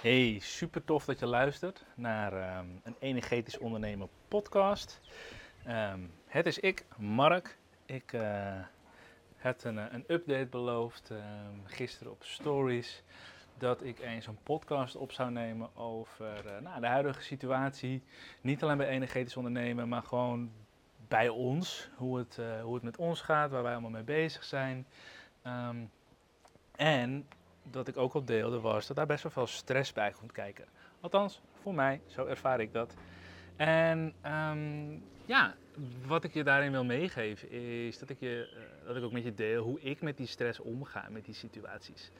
Hey, super tof dat je luistert naar ehm, een energetisch ondernemer podcast. Ehm, het is ik, Mark. Ik uh, had een, een update beloofd um, gisteren op Stories dat ik eens een podcast op zou nemen over uh, nou, de huidige situatie. Niet alleen bij energetisch ondernemen, maar gewoon bij ons. Hoe het, hoe het met ons gaat, waar wij allemaal mee bezig zijn. en dat ik ook al deelde was dat daar best wel veel stress bij komt kijken. Althans, voor mij, zo ervaar ik dat. En um, ja, wat ik je daarin wil meegeven is dat ik, je, uh, dat ik ook met je deel hoe ik met die stress omga, met die situaties.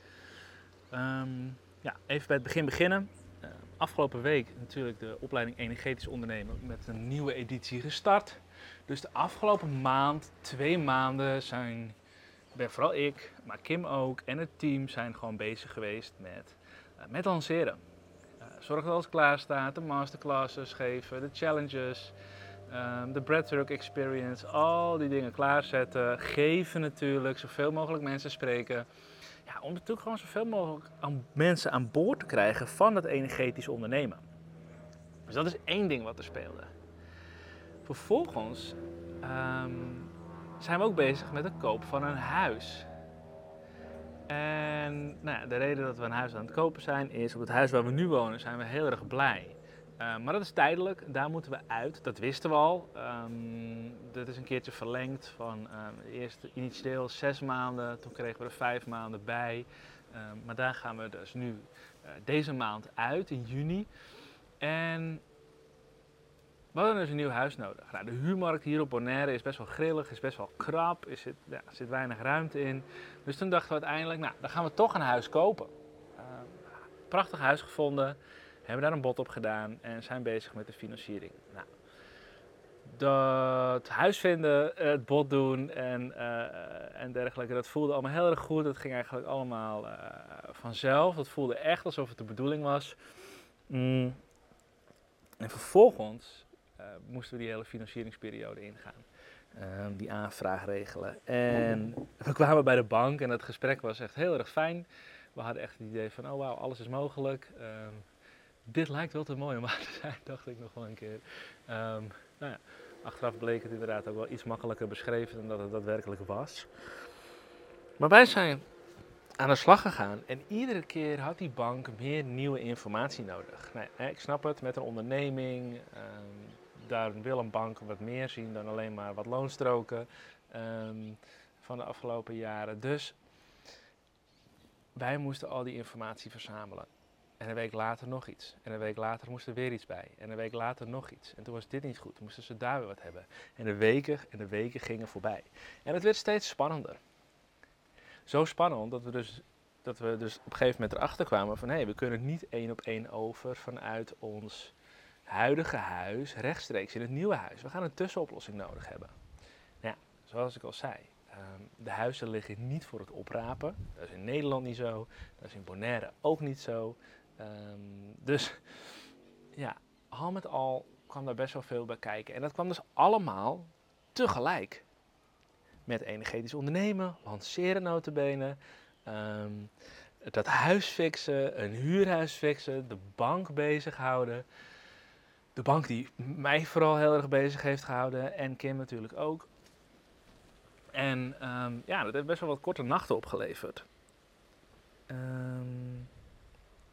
Um, ja, even bij het begin beginnen. Uh, afgelopen week natuurlijk de opleiding Energetisch Ondernemen met een nieuwe editie gestart. Dus de afgelopen maand, twee maanden zijn ben vooral ik, maar Kim ook en het team zijn gewoon bezig geweest met, uh, met lanceren. Uh, zorg dat alles klaar staat, de masterclasses geven, de challenges, um, de breathwork experience, al die dingen klaarzetten. Geven natuurlijk, zoveel mogelijk mensen spreken. Ja, om natuurlijk gewoon zoveel mogelijk mensen aan boord te krijgen van het energetisch ondernemen. Dus dat is één ding wat er speelde. Vervolgens um, zijn we ook bezig met de koop van een huis. En nou de reden dat we een huis aan het kopen zijn is, op het huis waar we nu wonen zijn we heel erg blij. Uh, maar dat is tijdelijk, daar moeten we uit, dat wisten we al. Um, dat is een keertje verlengd van um, eerst initieel zes maanden, toen kregen we er vijf maanden bij. Um, maar daar gaan we dus nu uh, deze maand uit, in juni. En we hadden dus een nieuw huis nodig. Nou, de huurmarkt hier op Bonaire is best wel grillig, is best wel krap, er zit, ja, zit weinig ruimte in. Dus toen dachten we uiteindelijk, nou, dan gaan we toch een huis kopen. Uh, prachtig huis gevonden, hebben daar een bod op gedaan en zijn bezig met de financiering. Nou, dat huis vinden, het bod doen en, uh, en dergelijke, dat voelde allemaal heel erg goed. Dat ging eigenlijk allemaal uh, vanzelf. Dat voelde echt alsof het de bedoeling was. Mm. En vervolgens moesten we die hele financieringsperiode ingaan. Uh, die aanvraag regelen. En we kwamen bij de bank en het gesprek was echt heel erg fijn. We hadden echt het idee van, oh wauw, alles is mogelijk. Uh, dit lijkt wel te mooi om aan te zijn, dacht ik nog wel een keer. Ehm, nou ja, achteraf bleek het inderdaad ook wel iets makkelijker beschreven dan dat het daadwerkelijk was. Maar wij zijn aan de slag gegaan en iedere keer had die bank meer nieuwe informatie nodig. Nee, ik snap het, met een onderneming, daar wil een bank wat meer zien dan alleen maar wat loonstroken um, van de afgelopen jaren. Dus wij moesten al die informatie verzamelen. En een week later nog iets. En een week later moest er weer iets bij. En een week later nog iets. En toen was dit niet goed. Toen moesten ze daar weer wat hebben. En de weken en de weken gingen voorbij. En het werd steeds spannender. Zo spannend dat we dus, dat we dus op een gegeven moment erachter kwamen van hé, hey, we kunnen niet één op één over vanuit ons huidige huis rechtstreeks in het nieuwe huis. We gaan een tussenoplossing nodig hebben. Nou ja, zoals ik al zei, um, de huizen liggen niet voor het oprapen. Dat is in Nederland niet zo. Dat is in Bonaire ook niet zo. Um, dus ja, al met al kwam daar best wel veel bij kijken. En dat kwam dus allemaal tegelijk. Met energetisch ondernemen, lanceren notabene, um, dat huis fixen, een huurhuis fixen, de bank bezighouden de bank die mij vooral heel erg bezig heeft gehouden en Kim natuurlijk ook. En um, ja, dat heeft best wel wat korte nachten opgeleverd. Um,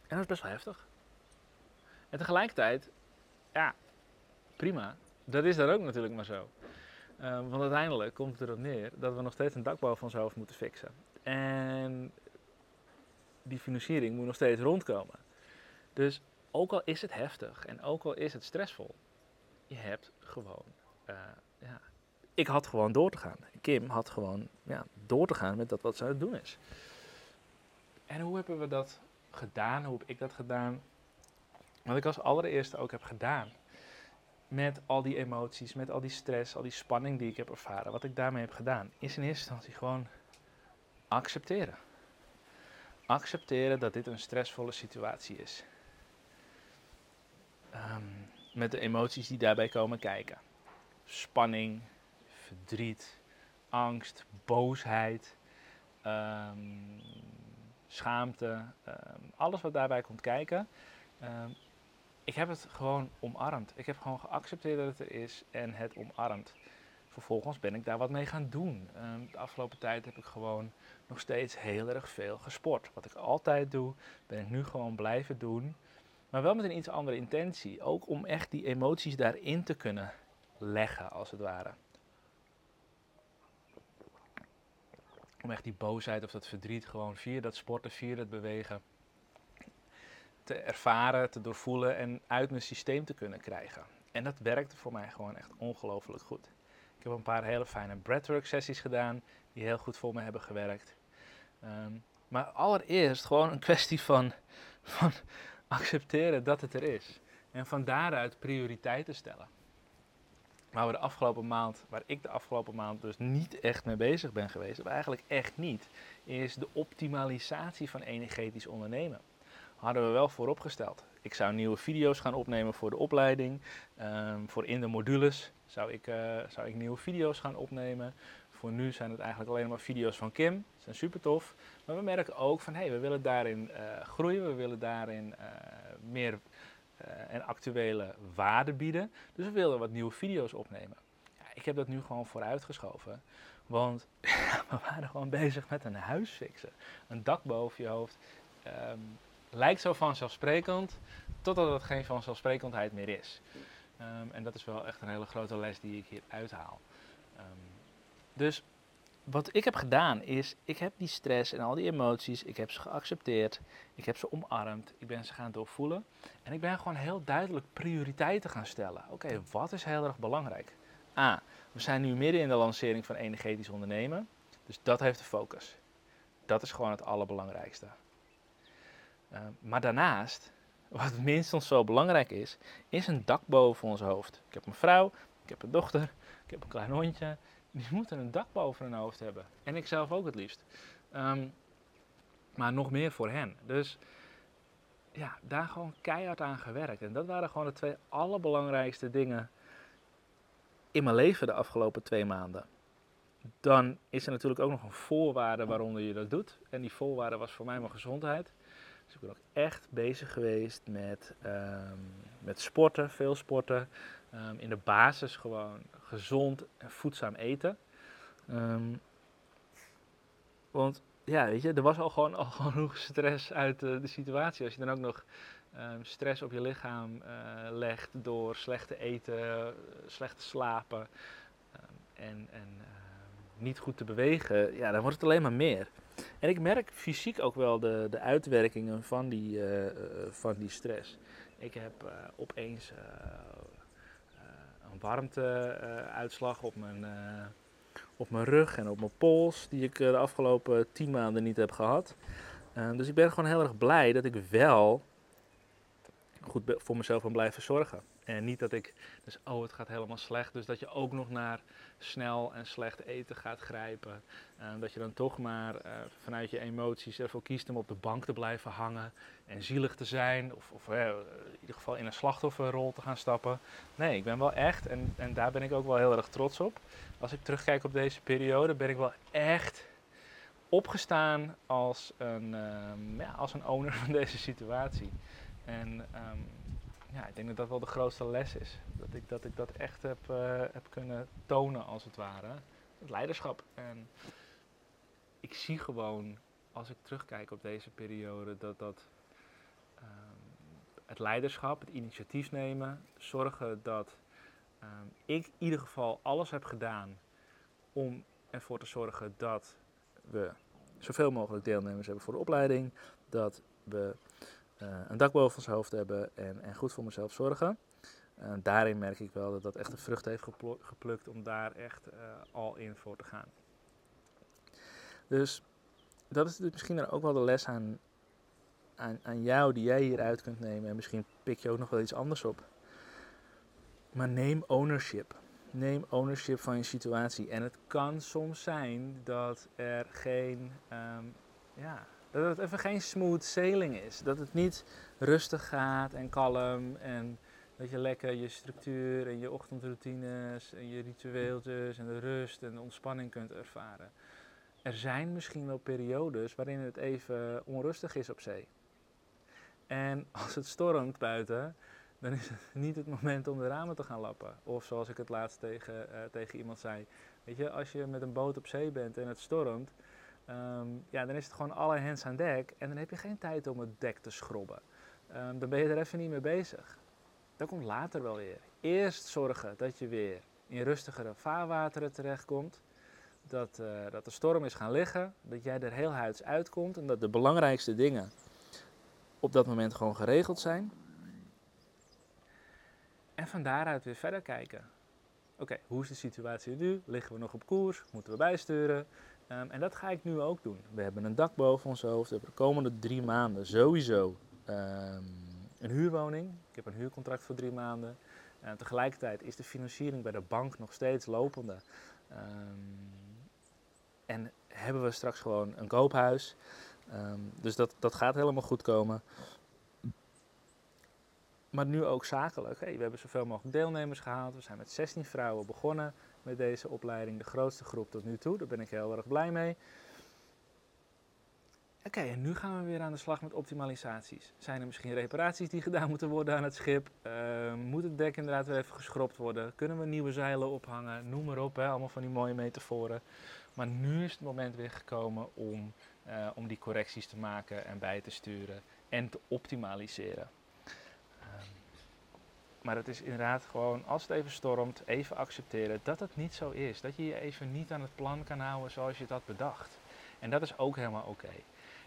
en dat is best wel heftig. En tegelijkertijd, ja, prima. Dat is dan ook natuurlijk maar zo. Um, want uiteindelijk komt het erop neer dat we nog steeds een dak boven ons hoofd moeten fixen. En die financiering moet nog steeds rondkomen. Dus ook al is het heftig en ook al is het stressvol, je hebt gewoon, uh, ja, ik had gewoon door te gaan. Kim had gewoon ja, door te gaan met dat wat ze aan het doen is. En hoe hebben we dat gedaan? Hoe heb ik dat gedaan? Wat ik als allereerste ook heb gedaan. Met al die emoties, met al die stress, al die spanning die ik heb ervaren. Wat ik daarmee heb gedaan, is in eerste instantie gewoon accepteren. Accepteren dat dit een stressvolle situatie is um, met de emoties die daarbij komen kijken. Spanning, verdriet, angst, boosheid, um, schaamte, ehm, alles wat daarbij komt kijken. Ehm, ik heb het gewoon omarmd. Ik heb gewoon geaccepteerd dat het er is en het omarmd. Vervolgens ben ik daar wat mee gaan doen. Ehm, de afgelopen tijd heb ik gewoon nog steeds heel erg veel gesport. Wat ik altijd doe, ben ik nu gewoon blijven doen. Maar wel met een iets andere intentie. Ook om echt die emoties daarin te kunnen leggen, als het ware. Om echt die boosheid of dat verdriet gewoon via dat sporten, via dat bewegen te ervaren, te doorvoelen en uit mijn systeem te kunnen krijgen. En dat werkte voor mij gewoon echt ongelooflijk goed. Ik heb een paar hele fijne breathwork sessies gedaan, die heel goed voor me hebben gewerkt. Ehm, maar allereerst gewoon een kwestie van, van accepteren dat het er is. En van daaruit prioriteiten stellen. Waar de afgelopen maand, waar ik de afgelopen maand dus niet echt mee bezig ben geweest, of eigenlijk echt niet, is de optimalisatie van energetisch ondernemen. Hadden we wel vooropgesteld. Ik zou nieuwe video's gaan opnemen voor de opleiding. Um, voor in de modules zou ik, uh, zou ik nieuwe video's gaan opnemen. Voor nu zijn het eigenlijk alleen maar video's van Kim. Die zijn super tof. Maar we merken ook van hé, hey, we willen daarin uh, groeien. We willen daarin uh, meer en actuele waarde bieden. Dus we wilden wat nieuwe video's opnemen. Ja, ik heb dat nu gewoon vooruitgeschoven. Want we waren gewoon bezig met een huis fixen. Een dak boven je hoofd. Um, lijkt zo vanzelfsprekend, totdat het geen vanzelfsprekendheid meer is. Um, en dat is wel echt een hele grote les die ik hier uithaal. Um, dus wat ik heb gedaan is, ik heb die stress en al die emoties, ik heb ze geaccepteerd, ik heb ze omarmd, ik ben ze gaan doorvoelen. En ik ben gewoon heel duidelijk prioriteiten gaan stellen. Oké, wat is heel erg belangrijk? A, we zijn nu midden in de lancering van energetisch ondernemen, dus dat heeft de focus. Dat is gewoon het allerbelangrijkste. Uh, maar daarnaast, wat minstens zo belangrijk is, is een dak boven ons hoofd. Ik heb een vrouw, ik heb een dochter, ik heb een klein hondje. Die moeten een dak boven hun hoofd hebben. En ik zelf ook het liefst. Um, maar nog meer voor hen. Dus ja, daar gewoon keihard aan gewerkt. En dat waren gewoon de twee allerbelangrijkste dingen in mijn leven de afgelopen twee maanden. Dan is er natuurlijk ook nog een voorwaarde waaronder je dat doet. En die voorwaarde was voor mij mijn gezondheid. Dus ik ben ook echt bezig geweest met, um, met sporten, veel sporten. Um, in de basis gewoon gezond en voedzaam eten. Um, want ja, weet je, er was al gewoon al genoeg stress uit uh, de situatie. Als je dan ook nog stress op je lichaam uh, legt door slechte eten, uh, slecht te slapen en, en niet goed te bewegen, ja, dan wordt het alleen maar meer. En ik merk fysiek ook wel de, de uitwerkingen van die, van die stress. Ik heb opeens een warmteuitslag op, mijn, op mijn rug en op mijn pols, die ik de afgelopen tien maanden niet heb gehad. dus ik ben gewoon heel erg blij dat ik wel goed voor mezelf kan blijven zorgen. En niet dat ik, dus oh het gaat helemaal slecht, dus dat je ook nog naar snel en slecht eten gaat grijpen. Uh, dat je dan toch maar uh, vanuit je emoties ervoor kiest om op de bank te blijven hangen en zielig te zijn. Of, of uh, in ieder geval in een slachtofferrol te gaan stappen. Nee, ik ben wel echt, en, en daar ben ik ook wel heel erg trots op. Als ik terugkijk op deze periode, ben ik wel echt opgestaan als een, ehm, ja, als een owner van deze situatie. En um, ja, ik denk dat dat wel de grootste les is. Dat ik dat, ik dat echt heb, uh, heb kunnen tonen, als het ware. Het leiderschap. En ik zie gewoon, als ik terugkijk op deze periode, dat dat um, het leiderschap, het initiatief nemen, zorgen dat um, ik in ieder geval alles heb gedaan om ervoor te zorgen dat we zoveel mogelijk deelnemers hebben voor de opleiding. Dat we een dak boven ons hoofd hebben en, en goed voor mezelf zorgen. Uh, daarin merk ik wel dat dat echt een vrucht heeft geplukt om daar echt uh, al in voor te gaan. Dus dat is dus misschien ook wel de les aan, aan, aan jou die jij hieruit kunt nemen. En misschien pik je ook nog wel iets anders op. Maar neem ownership. Neem ownership van je situatie. En het kan soms zijn dat er geen um, ja, dat het even geen smooth sailing is. Dat het niet rustig gaat en kalm en dat je lekker je structuur en je ochtendroutines en je ritueeltjes en de rust en de ontspanning kunt ervaren. er zijn misschien wel periodes waarin het even onrustig is op zee. En als het stormt buiten, dan is het niet het moment om de ramen te gaan lappen. Of zoals ik het laatst tegen, uh, tegen iemand zei. Weet je, als je met een boot op zee bent en het stormt, ehm, ja, dan is het gewoon alle hens aan dek. En dan heb je geen tijd om het dek te schrobben. Um, dan ben je er even niet mee bezig. Dat komt later wel weer. Eerst zorgen dat je weer in rustigere vaarwateren terechtkomt. Dat, uh, dat de storm is gaan liggen. Dat jij er heel huids uitkomt. En dat de belangrijkste dingen op dat moment gewoon geregeld zijn. En van daaruit weer verder kijken. Oké, hoe is de situatie nu? Liggen we nog op koers? Moeten we bijsturen? Um, en dat ga ik nu ook doen. We hebben een dak boven ons hoofd. We hebben de komende drie maanden sowieso um, een huurwoning. Ik heb een huurcontract voor drie maanden. En tegelijkertijd is de financiering bij de bank nog steeds lopende. Um, en hebben we straks gewoon een koophuis. dus dat, dat gaat helemaal goed komen maar nu ook zakelijk. Hey, we hebben zoveel mogelijk deelnemers gehaald. We zijn met 16 vrouwen begonnen met deze opleiding. De grootste groep tot nu toe. Daar ben ik heel erg blij mee. Oké, en nu gaan we weer aan de slag met optimalisaties. Zijn er misschien reparaties die gedaan moeten worden aan het schip? Uh, moet het dek inderdaad weer even geschropt worden? Kunnen we nieuwe zeilen ophangen? Noem maar op, hè? allemaal van die mooie metaforen. Maar nu is het moment weer gekomen om, uh, om die correcties te maken en bij te sturen en te optimaliseren. Maar het is inderdaad gewoon, als het even stormt, even accepteren dat het niet zo is. Dat je je even niet aan het plan kan houden zoals je dat bedacht. En dat is ook helemaal oké.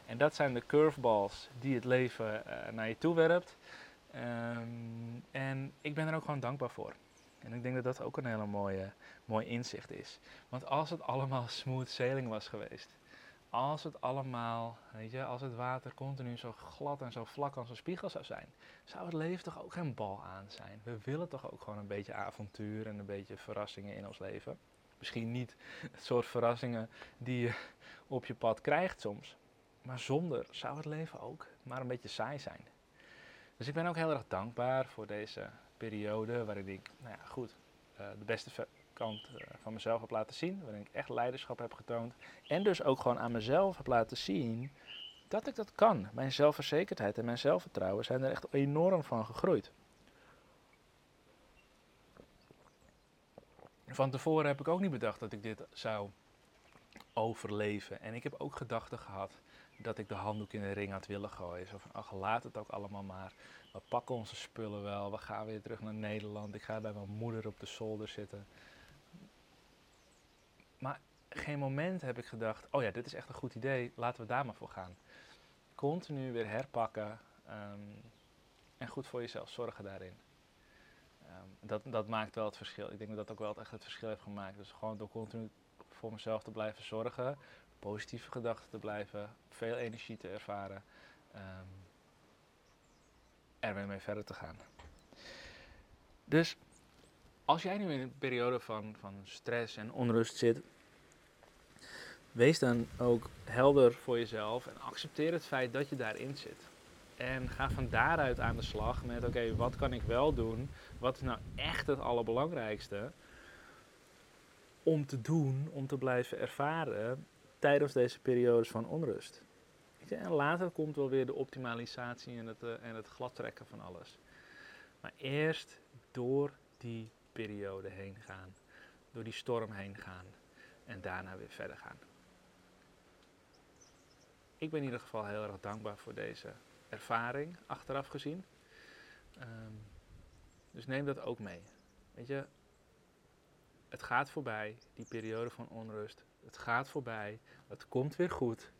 En dat zijn de curveballs die het leven uh, naar je toe werpt. Um, en ik ben er ook gewoon dankbaar voor. En ik denk dat dat ook een hele mooie, mooi inzicht is. Want als het allemaal smooth sailing was geweest, als het allemaal, weet je, als het water continu zo glad en zo vlak als een spiegel zou zijn, zou het leven toch ook geen bal aan zijn. We willen toch ook gewoon een beetje avontuur en een beetje verrassingen in ons leven. Misschien niet het soort verrassingen die je op je pad krijgt soms, maar zonder zou het leven ook maar een beetje saai zijn. Dus ik ben ook heel erg dankbaar voor deze periode waarin ik, nou ja, goed, uh, de beste kant eh, van mezelf heb laten zien. Waarin ik echt leiderschap heb getoond. En dus ook gewoon aan mezelf heb laten zien dat ik dat kan. Mijn zelfverzekerdheid en mijn zelfvertrouwen zijn er echt enorm van gegroeid. Van tevoren heb ik ook niet bedacht dat ik dit zou overleven. En ik heb ook gedachten gehad dat ik de handdoek in de ring had willen gooien. Zo van, ach, laat het ook allemaal maar. We pakken onze spullen wel. We gaan weer terug naar Nederland. Ik ga bij mijn moeder op de zolder zitten. Maar geen moment heb ik gedacht, oh ja, dit is echt een goed idee, laten we daar maar voor gaan. Continu weer herpakken um, en goed voor jezelf zorgen daarin. Um, dat, dat maakt wel het verschil. Ik denk dat dat ook wel echt het verschil heeft gemaakt. Dus gewoon door continu voor mezelf te blijven zorgen, positieve gedachten te blijven, veel energie te ervaren, um, er weer mee verder te gaan. Dus als jij nu in een periode van, van stress en onrust zit, wees dan ook helder voor jezelf en accepteer het feit dat je daarin zit. En ga van daaruit aan de slag met: oké, wat kan ik wel doen? Wat is nou echt het allerbelangrijkste om te doen, om te blijven ervaren tijdens deze periodes van onrust? En later komt wel weer de optimalisatie en het, uh, en het gladtrekken van alles. Maar eerst door die periode heen gaan, door die storm heen gaan en daarna weer verder gaan. Ik ben in ieder geval heel erg dankbaar voor deze ervaring, achteraf gezien. Um, dus neem dat ook mee. Weet je, het gaat voorbij, die periode van onrust. Het gaat voorbij, het komt weer goed.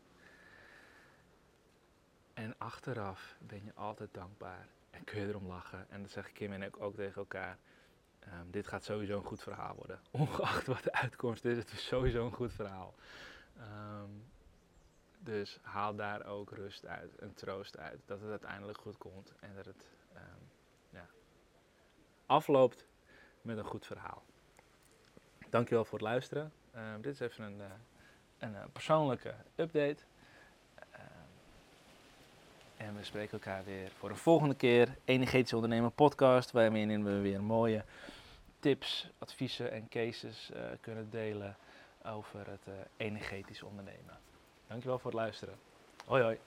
En achteraf ben je altijd dankbaar en kun je erom lachen. En dat zeg Kim en ik ook tegen elkaar. Um, dit gaat sowieso een goed verhaal worden. Ongeacht wat de uitkomst is, het is sowieso een goed verhaal. Um, dus haal daar ook rust uit en troost uit. Dat het uiteindelijk goed komt en dat het um, ja, afloopt met een goed verhaal. Dankjewel voor het luisteren. dit is even een, uh, een uh, persoonlijke update. En we spreken elkaar weer voor een volgende keer. Energetisch Ondernemer podcast, waarin we weer mooie tips, adviezen en cases uh, kunnen delen over het eh, energetisch ondernemen. Dankjewel voor het luisteren. Hoi hoi.